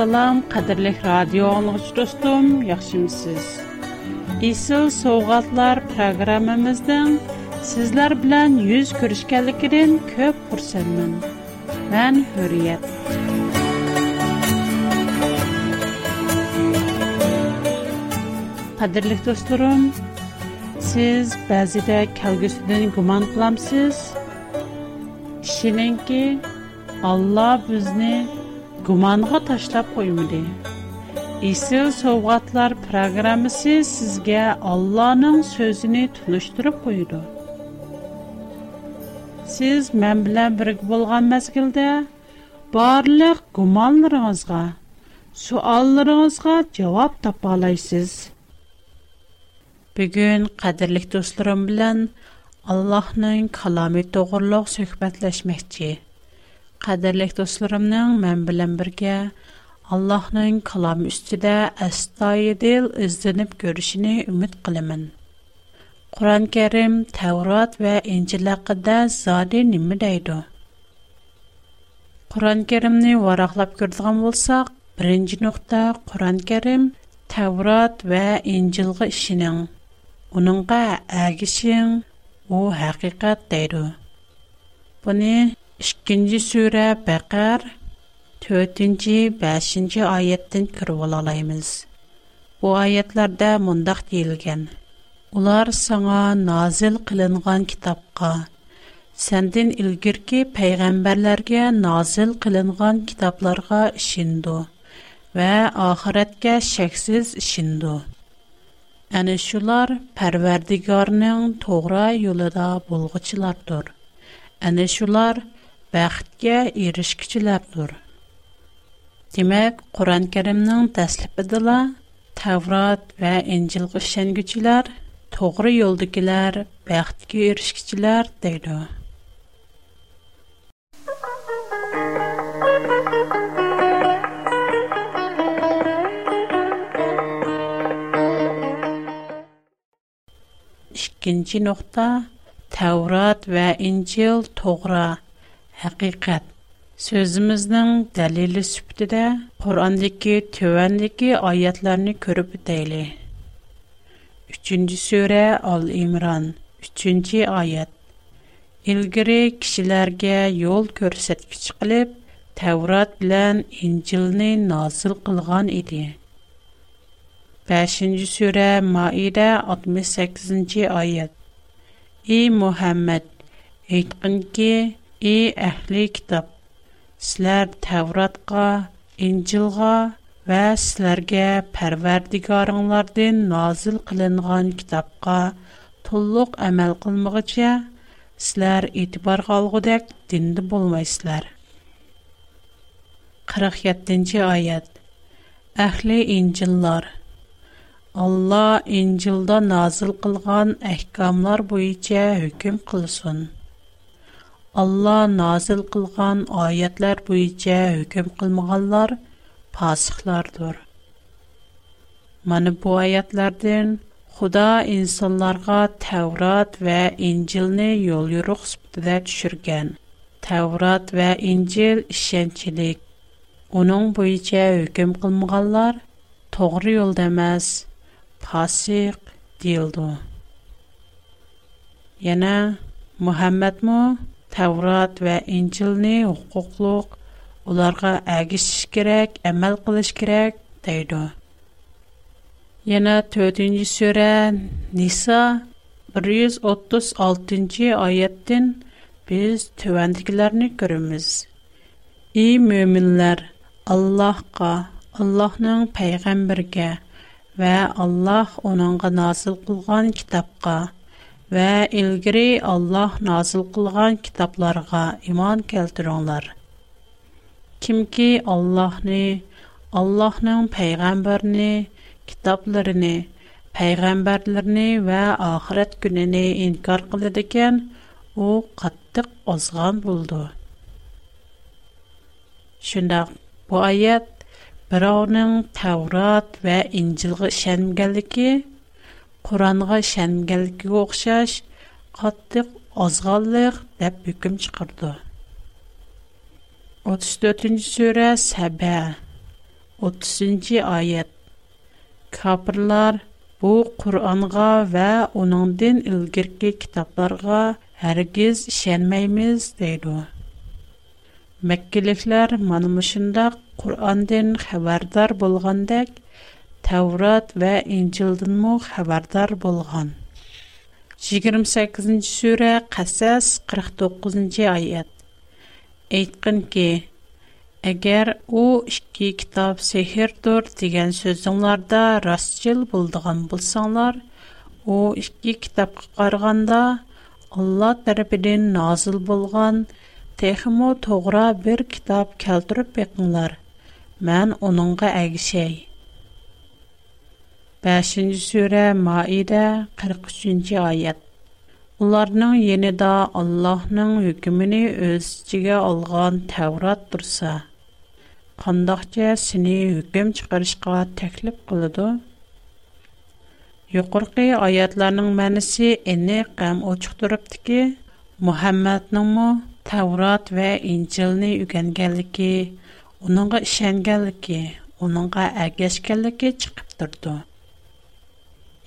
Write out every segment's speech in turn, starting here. Assalam, qadirlik radio anlıqçı dostum, yaxşımısınız? İsil Soğatlar proqramımızdan sizler bilen yüz görüşkənlikdən köp xursanmın. Mən Hürriyet. Qadirlik dostlarım, siz bəzidə kəlgüsüdən guman qılamsız. ki Allah bizni gumonga tashlab qo'ymadi isil sovg'atlar programmasi sizga ollohning so'zini tunishtirib qo'ydi siz men bilan birga bo'lgan mazgilda barliq gumonlaringizga suallaringizga javob topa olasiz bugun qadrli do'stlarim bilan allohning kalomi to'g'riliq suhbatlashmoqchi Qadirlik dostlariminin man bilan birge, Allahnin kalam üstüde astayi dil izlenip görüşini ümit qilimin. Quran Kerim, Taurat ve İncilakıda zaden imi deydu. Quran Kerimni varaklap gördiqam olsak, birinci nukta Quran Kerim, Taurat ve İncilgı ishinin, ununga agi xin bu hakikat deydu. Bune... 2-ci surə Bəqər 4-cü, 5-ci ayətdən kirib alalayımız. Bu ayətlərdə mundaq deyilgən. Ular sana nazil qılınğan kitabqa, səndən ilgirki peyğəmbərlərə nazil qılınğan kitablarga işindu və axirətə şəksiz işindu. Әні шулар пәрвердігарның тоғра юлыда болғычылардыр. Әні шулар baxtga erishkichilardir. Demak, Qur'on-Karimning taslifidalar Tavrat va Injilga ishonguchilar, to'g'ri yo'ldagilar, baxtga erishkichilar deydi. İkinci nokta Tevrat ve İncil toğra haqiqat so'zimizning dalili sifatida qur'ondagi tövandagi oyatlarni ko'rib o'tayli uchinchi sura ol imron uchinchi oyat ilgari kishilarga yo'l ko'rsatkich qilib tavrat bilan injilni nozil qilgan edi 5-ci surə Maidə 68-ci ayət. Ey Muhammed, etqin ki, Ей, әхли китаб, силар тавратға, инцилға вә силарге пәрвердігі арыңларды назыл қылынған китабға тулуқ әмәл қылмыға че, силар итибар қалғу дәк динды 47-й айад Әхли инциллар Алла инцилда nazil qılğan Allah nazil qılğan ayətlər buyincə hökm qılmağanlar fasıqlardır. Mana bu ayətlərdən Xuda insanlarga Tevrat və İncilni yol yoruq sifatida düşürgən. Tevrat və İncil işençilik. Onun buyincə hökm qılmağanlar toğri yolda emas, fasıq deyildi. Yana Muhammad mu Təvrat və İncilni hüquqluq, onlara əgişiş kirək, əməl qılış kirək deydi. Yana 4-cü surə Nisa 136-cı ayətdən biz tövəndikilərini görürüz. Ey möminlər, Allahqa, Allahның peyğəmbərə və Allah onunğa nazil qılğan kitabqa və ilgiri Allah nazil qılğan kitablarga iman keltiringlar. Kimki Allahni, Allahның peyğəmbərni, kitablarını, peyğəmbərlərini və axirət gününü inkar qıldı ikən, o qattiq ozğan buldu. Şundaq bu ayət Birovning Tavrat və İncilğa ishonganligi Құранға шәнгелгігі оқшаш, қаттық азғалық дәп бүкім шықырды. 34 cü сөрі сәбә, 30-нші айет. Капырлар, бұ Құранға вә оныңден үлгіргі кітапларға әргіз шәнмейміз дейді. Мәккеліклер манымышында Құрандың хәбардар болғандық, тәурат вә İncil'den мо хәбәрдар болған. 28. sure қасас 49. аят. Aytqın ки, Әгәр у ике китап сехирдур дигән сүзеңләрдә растчыл болдыған булсаңлар, о ике китап караганда Алла тарафыдан назил болған техмо тогра бір китап кәлдіріп бекңләр. Мен оныңға әгишәй. 5-ci sürə Maidə 43-cü ayət Onlarının yeni də Allahının hükümünü özcəgə olğan təvrat dursa, qandaqca səni hüküm çıxarışqa təklif qılıdır? Yoxırqı ayətlərinin mənisi eni qəm o çıxdırıbdı ki, Muhəmmədnin mu təvrat və incilini yüqən onunqa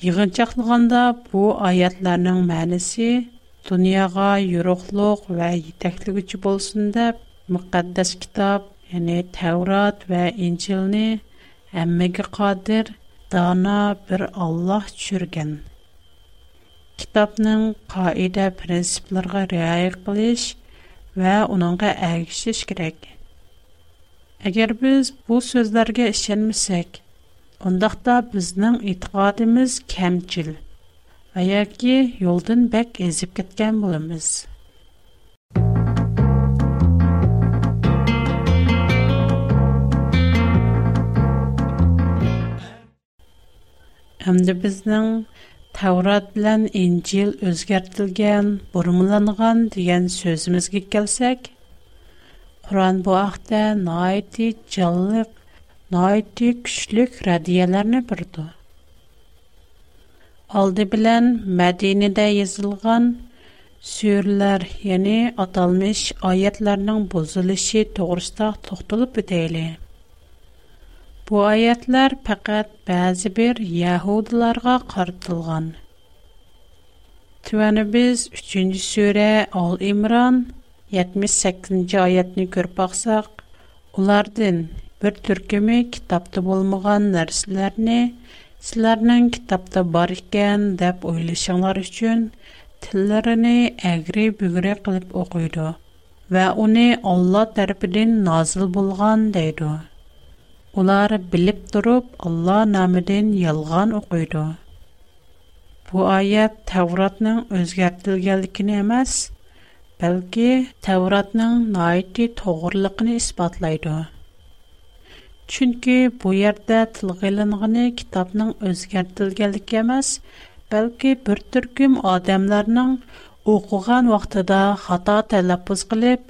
Иғынчақлығанда бұл айатларының мәнісі дұнияға үріқлік вә етеклігі жіп олсын деп, мұқаддас китап, әне Тәурат вә Инчеліні әммегі қадыр, дана бір Аллах жүрген. Китапның қаиде принципларға реай қылыш вә оныңға әгішіш керек. Әгер біз бұл сөзлерге ішенмесек, Ondaqda bizning e'tiqodimiz kamchil va yoki yo'ldan bak ezib ketgan bo'lamiz. Әмді біздің Таврат білән Инжил өзгәртілген, бұрымланған деген сөзімізге келсек, Құран бұ ақта найти жаллық найти күчлек радиаларны бирде. Алды белән Мәдинәдә язылган сүрләр, яни аталмыш аятларның бузылышы тугрысында тохтылып үтәле. Бу аятлар фақат бәзи бер яһудларга картылган. Түәне без 3-нче сүрә Ал Имран 78-нче аятны күрп баксак, улардан bir turkumi kitobda bo'lmagan narsalarni sizlarning kitobda bor ekan deb o'ylashinglar uchun tillarini agri bugri qilib o'qiydi va uni olloh tarafidan nozil bo'lgan deydi ular bilib turib olloh nomidan yolg'on o'qiydi bu oyat tavrotning o'zgartirilganligini emas balki tavrotning noiti to'g'riligini isbotlaydi Чөнки бу yerdə tilgə ilinğini kitabның özgərtilgənliyi emas, bəlkə bir türküm adamlarның oxuğan vaxtında xata tələffüz qılıb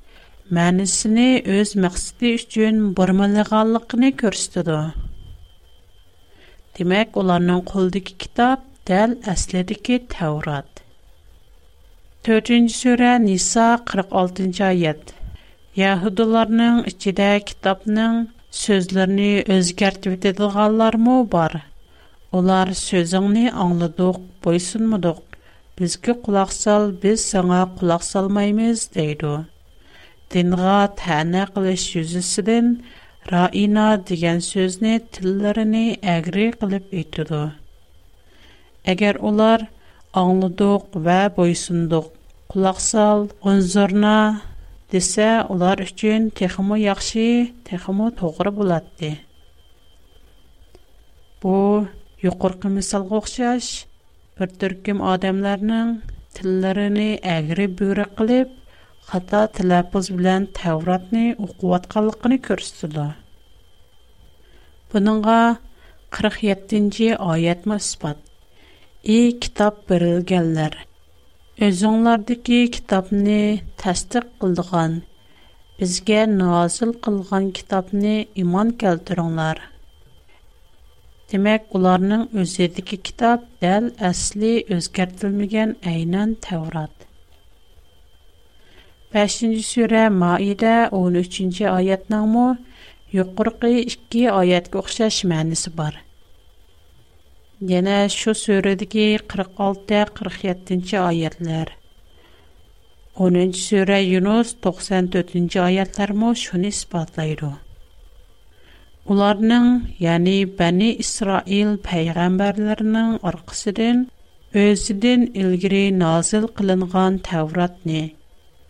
мәнісіне өз məqsədi üçün burmalığanlığını göstərir. Demək, onların qoldakı kitab dəl əslidəki Tevrat. 4-cü surə Nisa 46-cı ayət. Yahudilərin içində kitabın sözlərini özgərt vədədil qallar mı bar? Onlar sözünü anladıq, boysunmuduq. Biz ki qulaq sal, biz sana qulaq salmaymız, deydu. Dinğa tənə qılış yüzüsüdən, raina digən sözünü tillərini əgri qılıp etudu. Əgər onlar anladıq və boysunduq, qulaq Исә олар өчен техомы яхшы, техомы тугыра була ди. Бу юқоркы мисалга охиш, бер төркем адамларның телләренә әгри бура кылып, хата таләпуз белән Тавротны укытканлыгын күрсәтә. Буныңга 47нҗи аятмы испат. И китап бирелгәнләр Özüңlərdəki kitabni təsdiq qıldığan, bizgə nazil qılğan kitabni iman keltiringlər. Demək, onların özüdəki kitab dəl əsli özgərtilməyən aynən Tevrat. 5-ci surə Maidə 13-cü ayətnəmü yuqurqi 2 ayətə oxşar mənası var. Yena, şu suri 46-47-ci ayetlar. 10-ci suri Yunus 94-ci ayetlar mo shuni ispatlaydu. Ularinin, yani beni Israel peyganbarilarnin arqisidin, özidin ilgiri nazil qilingan Tawratni,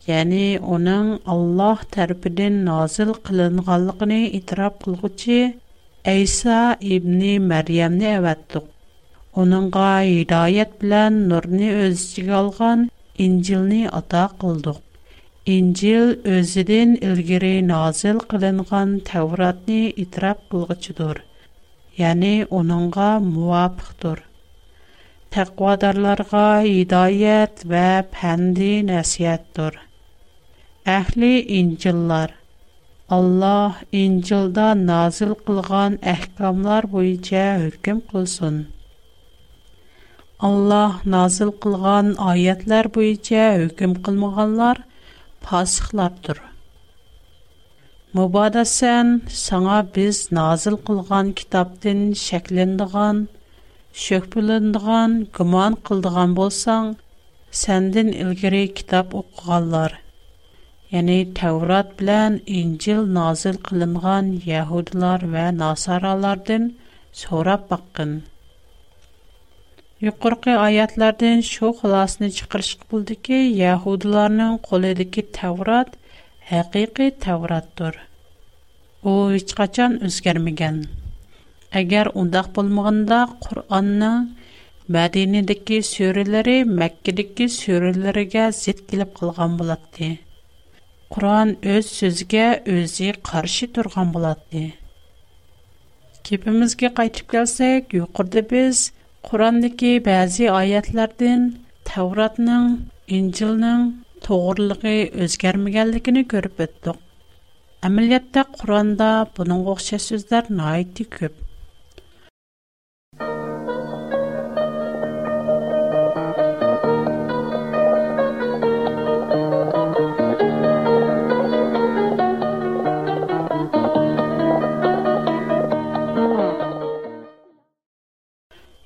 yani onun Allah terbidin nazil qilinganligini itirab kulguci, Eysa ibni Maryamni evatduk. Onunğa hidayət bilən nurni öz içinə alğan İncilni ata qıldıq. İncil özüdən ilgiri nazil qılınğan Tevratni itiraf qılğıçıdır. Yəni onunğa muvafiqdir. Təqvadarlarga hidayət və pəndi nəsihətdir. Əhli İncillər Allah İncilda nazil qılğan əhkamlar boyunca hökm qılsın. Allah nazil qılğan ayətlər boyunca hökm qılmağanlar fasıqlardır. Mübadə sən sana biz nazil qılğan kitabdan şəkləndiğan, şöhbüləndiğan, güman qıldığan bolsan, səndən ilgiri kitab oxuğanlar, yəni Təvrat bilən İncil nazil qılınğan Yahudilar və Nasaralardan sorab baxın. Yuqorqi ayatlardan shu xulosani chiqarish bo'ldiki, yahudilarning qo'lidagi Tavrat haqiqiy Tavratdir. U hech qachon o'zgarmagan. Agar undoq bo'lmaganda Qur'onning Madinadagi suralari Makkadagi suralariga zid kelib qolgan bo'lardi. Qur'on o'z so'ziga o'zi qarshi turgan bo'lardi. Kepimizga qaytib kelsak, yuqorida biz Qur'ondagi ba'zi oyatlardan Tavratning, Injilning to'g'riligi o'zgarmaganligini ko'rib o'tdik. Әмілетті Құранда бұның оқша сөздер найты көп.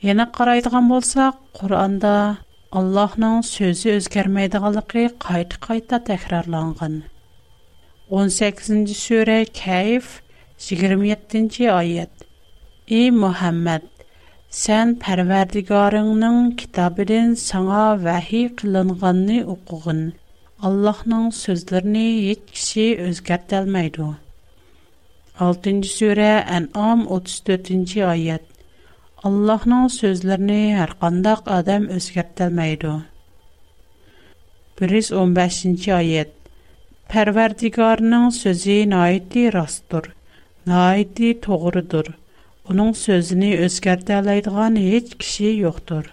Yana qaraydigan bo'lsak, Qur'onda Allohning so'zi o'zgarmaydiganligi qayta-qayta takrorlangan. 18-sura Kayf 27-oyat. Ey Muhammad, Сән Пәрвәрдигарыңның китабыдын саңа вәхи қылынғанны оқығын. Аллахның сөзлеріне еч кіші өзгәртәлмәйді. 6-сүрә Ән'ам 34-аят. Allah'ның sözlərini hər qandaq adam özgərtəlməydi. 115-ci ayət Pərverdigarının sözü naiti rastdır, naiti doğrudur. Onun sözünü özgərtələydiğən heç kişi yoxdur.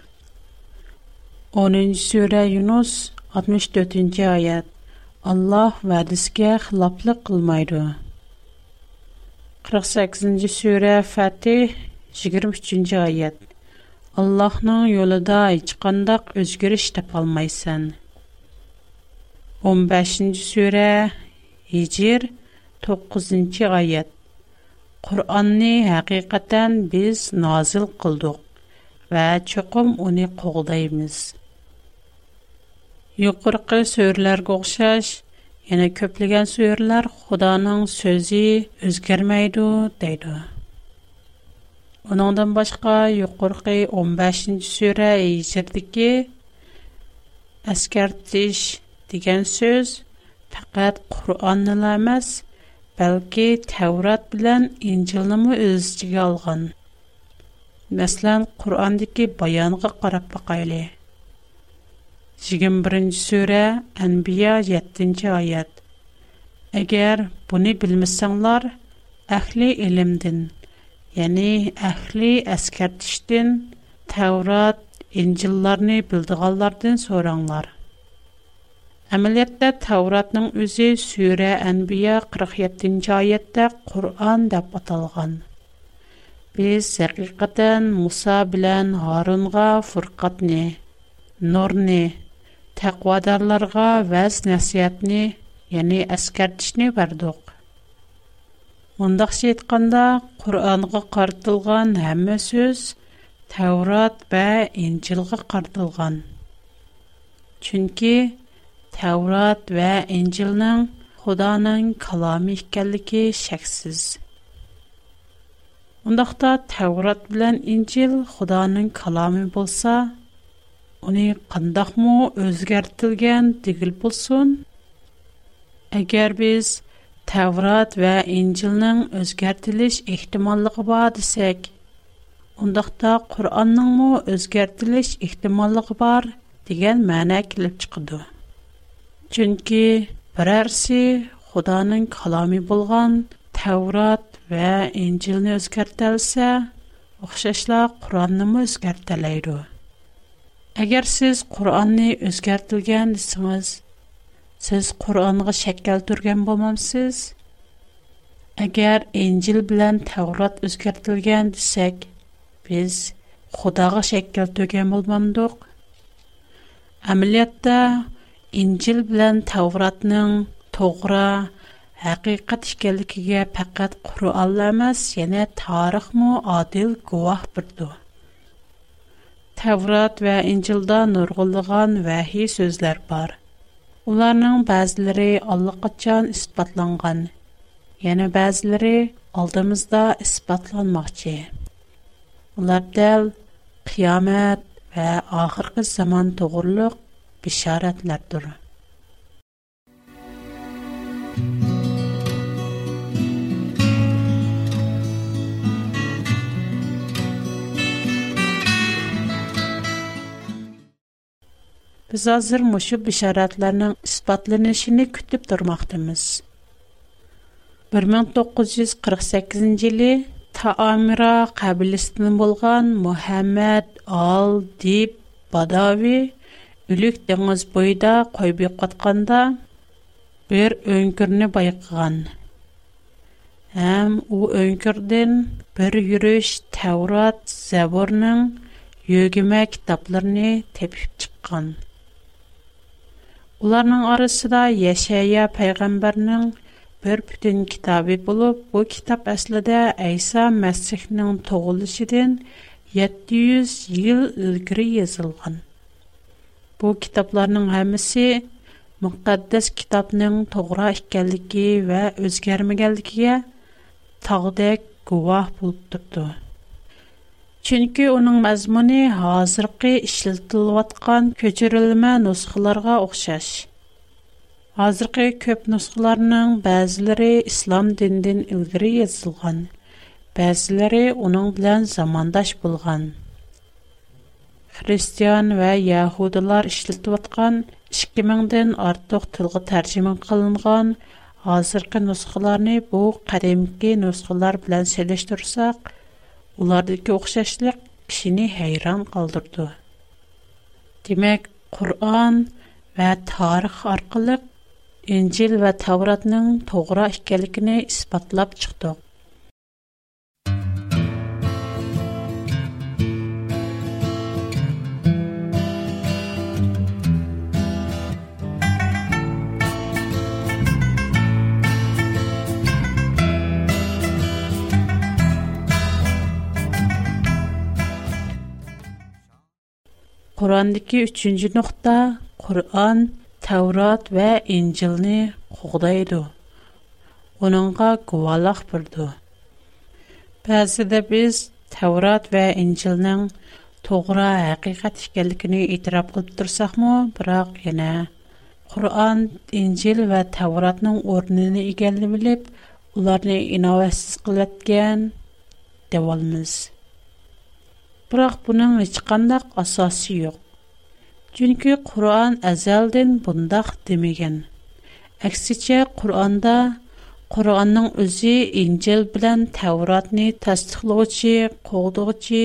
10-cü surə Yunus 64-cü ayət Allah vədisgə xilaflıq qılmaydı. 48-ci surə Fətih 23-нче аят. Аллаһның юлында һеч кандай үзгәреш тап алмайсан. 15-нче сүре Hicr 9-нче аят. Qur'onni haqiqatan biz nozil qildik va chuqum uni qo'g'daymiz. Yuqorqi so'rlarga o'xshash, yana ko'plagan so'rlar Xudoning so'zi o'zgarmaydi deydi. Onundan başqa yuqorqi 15-ci surə ijirdiki əskərtish degan söz faqat Qur'onni emas, balki Tavrat bilan Injilni ham öz ichiga olgan. Masalan, Qur'ondagi bayonga qarab baqayli. 21-ci surə Anbiya 7-ci ayat. Agar buni bilmasanglar, ahli Yəni əhli əskər dişdin, Təvrat, İncillarını bildiğallardan soranlar. Əməliyyətdə Təvratның özü Sürə Ənbiya 47-ci ayətdə Qur'an dəb atalған. Biz həqiqətən Musa bilən Harunğa fırqatni, nurni, təqvadarlarga vəz nəsiyyətni, yəni əskərtişni verdik. Мұндақша айтқанда, Құр'анға қартылған әмі сөз Тәурат бә Инчилға қартылған. Чүнкі Тәурат бә Инчилнің Құданың калами еккәнлеге шәксіз. Мұндақта Тәурат білән Инчил Құданың қаламы болса, қындақ мұ өзгәртілген дегіл болсын? Әгер біз Tevrat və İncilnin özgərtiliş ehtimallığı var desək, undaqda Qur'anның mu özgərtiliş ehtimallığı var degan məna kelib chiqadi. Chunki birarsi Xudoning kalomi bo'lgan Tevrat və İncilni özgərtəlsə, o'xshashla Qur'onni o'zgartirlaydi. Agar siz Qur'onni o'zgartirgan desangiz, Сез Куръанга шаккал турган булмаңыз. Агар Инжил белән Таврот үскертілгән дисек, без Худага шаккал төгән булмадык. Әмилләтта Инжил белән Тавротның тугра, һақиқат икәнлегигә фақат Куръанламаз яңа тарих мо адил гәүһәп бирде. Таврот вә Инжилдә нургыллыган вәхи сүзләр бар. Уларның бәзілері аллақачан isbatlanған, yana ba'zilari oldimizda isbotlanmoqchi. Ular dal qiyomat va oxirgi zamon to'g'riliq bishoratlardir. Biz hazır muşu bişaratlarının ispatlanışını kütüb durmaqdımız. 1948-ci ili Таамира қабілісінің болған Мухаммад Ал Дип Бадави үлік деңіз бойда қойбек қатқанда бір өңкірні байқыған. Әм о өңкірден бір үріш Таурат Зәбірнің өгіме кітапларыны тепіп чыққан. Уларның арасында Яшая пайғамбарның бір бүтін кітабы болып, бұл кітап әсілідә Айса Мәсіхнің тоғылышыден 700 ел үлгірі езілген. Бұл кітапларның әмісі мұқаддес кітапның тоғыра ішкәлігі вә өзгермегәлігіге тағдек гуа болып тұрды. Чөнки уның мәзмуны хәзерге эшләтелеп аткан көчерелмә нусхаларга охшаш. Хәзерге көп нусхаларның бәзләре ислам диндән илгәри язылган, бәзләре уның белән замандаш булган. Христиан ва яһудлар эшләтеп аткан 2000-дән артык тилгә тәрҗемә кылынган хәзерге нусхаларны бу кадимки нусхалар белән селештерсәк, Улардагы оохшашлык кишини хайран калдырды. Демек, Куръан ва тарих аркылы Инҗил ва Тавратның тугры икәнлегене исбатлап чыктык. Qurandiki 3-nji nuqta Qur'an, Tawrat we Injilni hukdaydy. Onunga guwalaq birdi. Bäzide biz Tawrat we Injilniň togra haqiqat ekenligini etirap qılıp dursakmy, biraq ýene Qur'an, Injil we Tawratnyň ornyny egellimilip, ularny inowatsiz qılatgan dewalmyz. biroq buning hech qandaq asosi yo'q chunki qur'on azaldan bundoq demagan aksincha qur'onda qur'onning o'zi injil bilan tavrotni tasdiqlovchi qo'ldovchi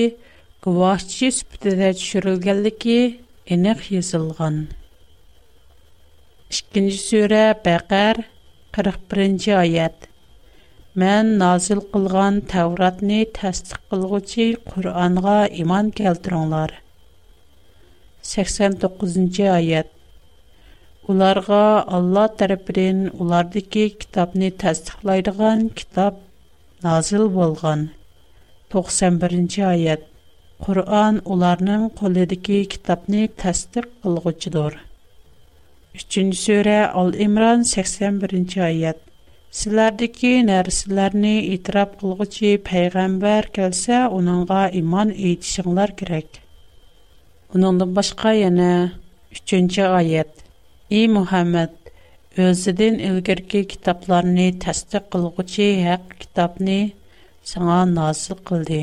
guvohchi sifatida tushirilganligi aniq yozilgan ikkinchi sura baqar qirq birinchi oyat Mən nazil qılğan Təvratni təsdiq qılğıcı Qur'anğa iman keltiringlar. 89-cı ayət. Ularga Allah tərəfindən ulardakı kitabni təsdiqlaydigan kitab nazil bolğan. 91-ci ayət. Qur'an ularının qolidagi kitabni təsdiq qılğıcıdır. 3-cü surə Al-İmran 81-ci ayət. sizlardagi narsalarni e'tirof qilg'uchi payg'ambar kelsa uningga iymon etishinglar kerak uningdan boshqa yana uchinchi oyat ey muhammad o'zidan ilgargi kitoblarni tasdiq qilg'uchi haq kitobni sana nozil qildi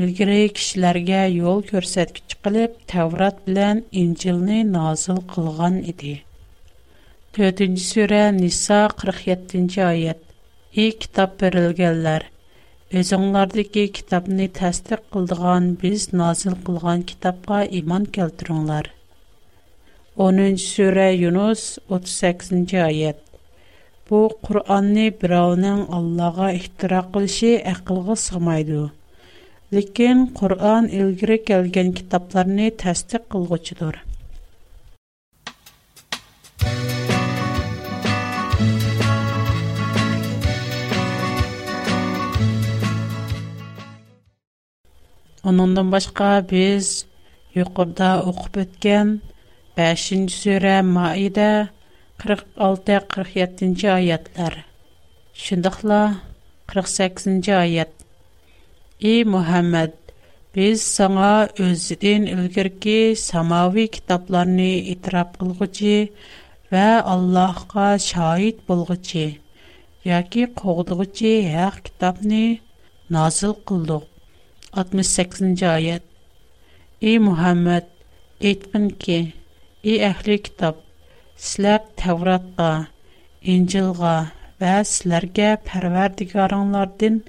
ilgari kishilarga yo'l ko'rsatgich qilib tavrat bilan injilni nozil qilgan edi 4-нче сүре Ниса 47-нче аят. Ey kitap verilgenler, özüңләрдәге kitapны тәсдиқ кылдыган без назил кылган kitapка иман келтиреңләр. 10-нче сүре Юнус 38-нче аят. Bu Qur'onni birovning Allohga ixtiro qilishi aqlga sig'maydi. Lekin Qur'on ilgari kelgan kitoblarni tasdiq qilg'uchidir. оннандан башка без юқорда оқібөткән 5-нче сүре 46-47-нче аятлар. 48-нче аят. Эй Мухаммед, без саңа үзедән өлгерки самавий китапларны итрап кылгыч, ва Аллаһка шаһид булгыч, яки قулгыч һәр китапны назил кылдык 68-нче аят. Эй Мухаммад, әйтмин ки, эй әхли китаб, сизләр Тавратка, Инҗилга ва сизләргә Парвардигарыңнардан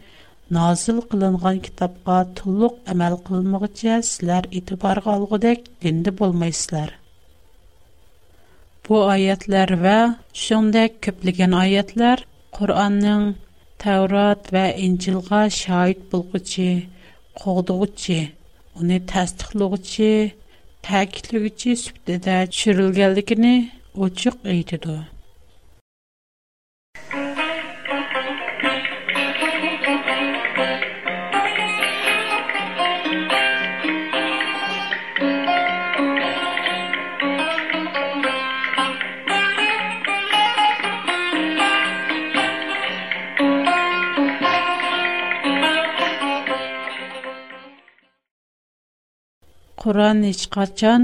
назил кылынган китапка тулык әмәл кылмыгыча сизләр итибарга алгыдек динди булмыйсызлар. Бу аятлар ва шундай көплеген аятлар Куранның Таврат ва Инҗилга шаһит булгычы қоғдығычы, оны тәстіқлығычы, тәкілігічі сүптеді шүрілгәлігіні өчік әйтеді. Quran hiç kaçan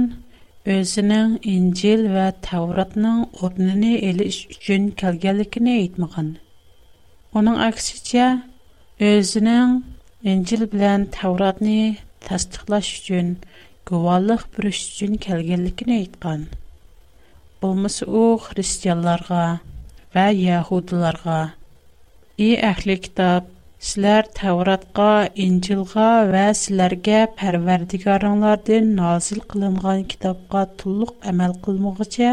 Injil İncil və Tevratının obnini eliş üçün kəlgəlikini eytmiğin. Onun əksicə, özünün Injil bilen Tevratını təsdiqlaş üçün, qıvallıq bürüş üçün kəlgəlikini eytqan. Bulmuş o, xristiyallarға və yahudularға, İ əhli kitab, Sizlər Təvratqa, İncilğa və sizlərə Pərverdigarınlardan nazil qılınğan kitabqa tulluq əməl qılmığıca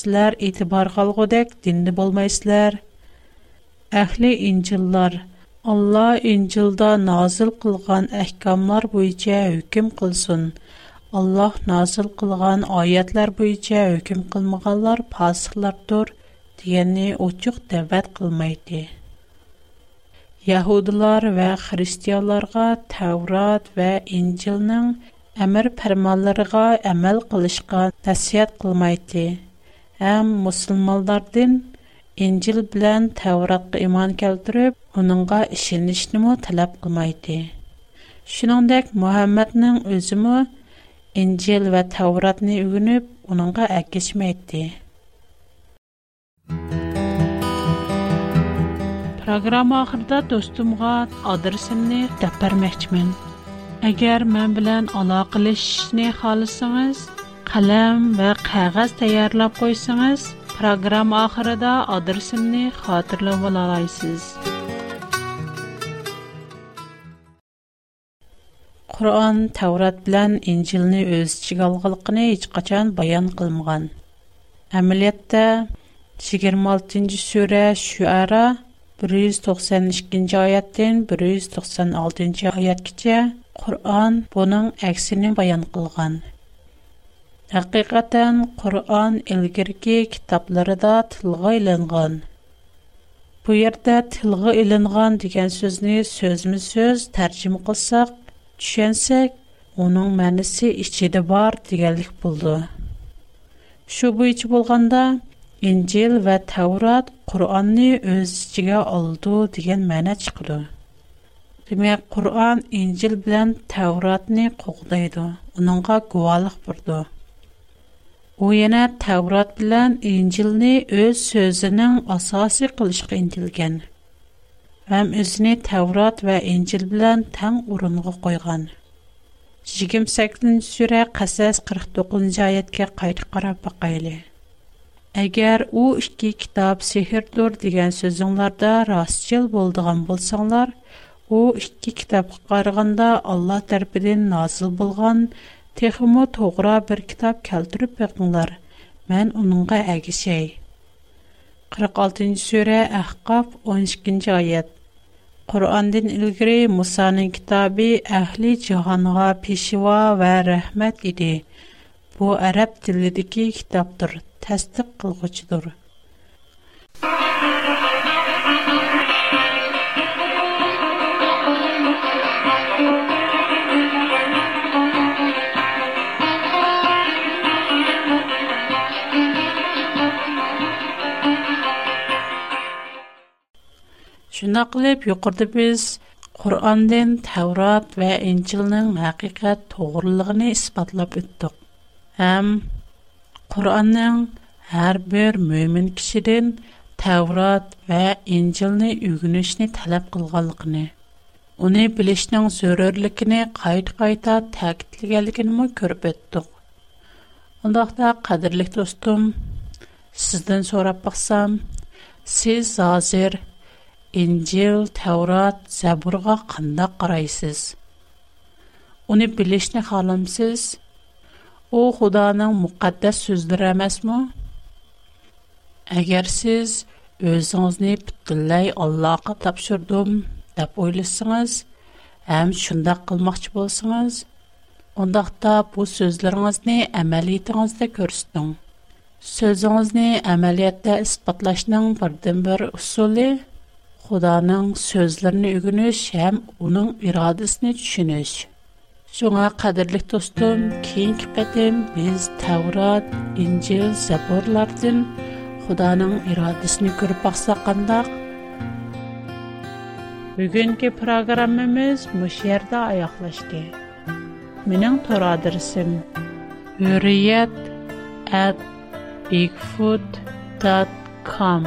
sizlər etibar qalğudək dinli bolmaysızlar. Əhli İncillar Allah İncilda nazil qılğan əhkamlar boyunca hökm qılsın. Allah nazil qılğan ayətlər boyunca hökm qılmağanlar fasıqlardır, deyəni oçuq dəvət qılmaydı. Яһудлар ва христианларга Таврот ва Инҗилнең әмер фәрманларыга әмәл кылышка тәсият кылмайды. Һәм мусламаннардан Инҗил белән Тавротка иман келтереп, уныңга ишенишне мо талап кылмайды. Шуныңдәк Мөхәммәднең үзе мо Инҗил ва Тавротны үгенеп, уныңга әкешмәйди. Программа ахырда достумга адресимni deb bermoqchiman. Agar men bilan aloqalashishni xohlasangiz, ва va таярлап tayyorlab программа programma oxirida adresimni xotirlab olasiz. Qur'on Tavrat bilan Injilni o'z ichiga olganligini hech qachon bayon qilmagan. Amaliyotda 26-sura Shuara 192-ci ayətdən 196-ci ayət kəcə Qur'an bunun əksini bayan qılğın. Həqiqətən Qur'an ilgirki kitabları Бу tılğı ilinğın. Bu yərdə tılğı ilinğın digən sözünü sözmü söz tərcüm qılsaq, düşənsək, onun mənisi işçidə var digərlik buldu. Şubu İncil və Təvrat Qur'anni öz içigə oldu degan məna çıxdı. Demək, Qur'an İncil bilan Təvratni qoğdaydı, onunğa guvalıq burdu. U yana Təvrat bilan İncilni öz sözünün asası qilishqa intilgan. Həm özünü Təvrat və İncil bilan tən urunğa qoyğan. 28-ci surə Qasas 49-cu ayətə qayıt qarab baxaylı. Әгәр у 2 китап сехердер дигән сүзләрдә рас җел булдыган булсаңнар, ул 2 китап карыйганда Алла Тәрбиен назл булган техимо тугра бер китап калтырып бегнләр. Мен уныңга әгәсе. 46нче сүре әхкаф 12нче аят. Кур'ан дин илгери Мусаның китабе әһли җәһаннага пешива ва рәхмәт диде. Бу араб телле təsdiq qılğıcıdır. Şuna qılıb yuqurdu biz Qur'andan Tavrat və İncilnin həqiqət doğruluğunu isbatlab ötdük. Həm Құранның әр бір мөмін кішіден тәурат вә инжілні үгінішіні тәләп қылғалықыны. Оны білішінің зөрірлікіні қайт-қайта тәкітілгелігіні көріп өттіқ. Ондақта қадірлік достым, сізден сорап бақсам, сіз азыр инжіл, тәурат, зәбұрға қында қарайсыз. Үны білішіні қалымсыз – О, خدا نم مقدس سوزد رمز مو؟ اگر سیز از آن پتلهای الله کتاب شدم دپول سانز هم شند قل مختب سانز اون دقت آب و سوزد رمز نی عملی ترند کردن سوزد نی عملیت Шуңа қадірлік достым, кейін кіпәдім, біз Таврат, Инжел, Заборлардың Худаның ирадысыны көріп бақса қандақ. Бүгінгі программымыз мүшерді аяқлашды. Менің тұр адырсым үриет әт awrp.com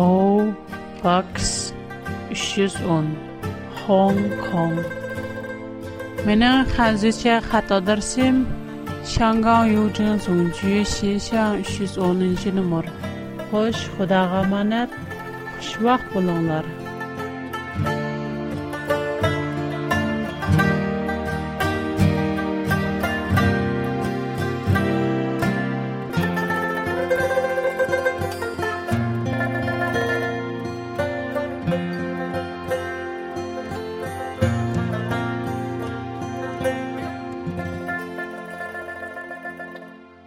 O Pax 310 Hong Kong Менің хәнзіше хатадырсым Шанган Юджин Зунджи Шешан 310 номер. Хош, Худаға манат, xushvaqt bo'linglar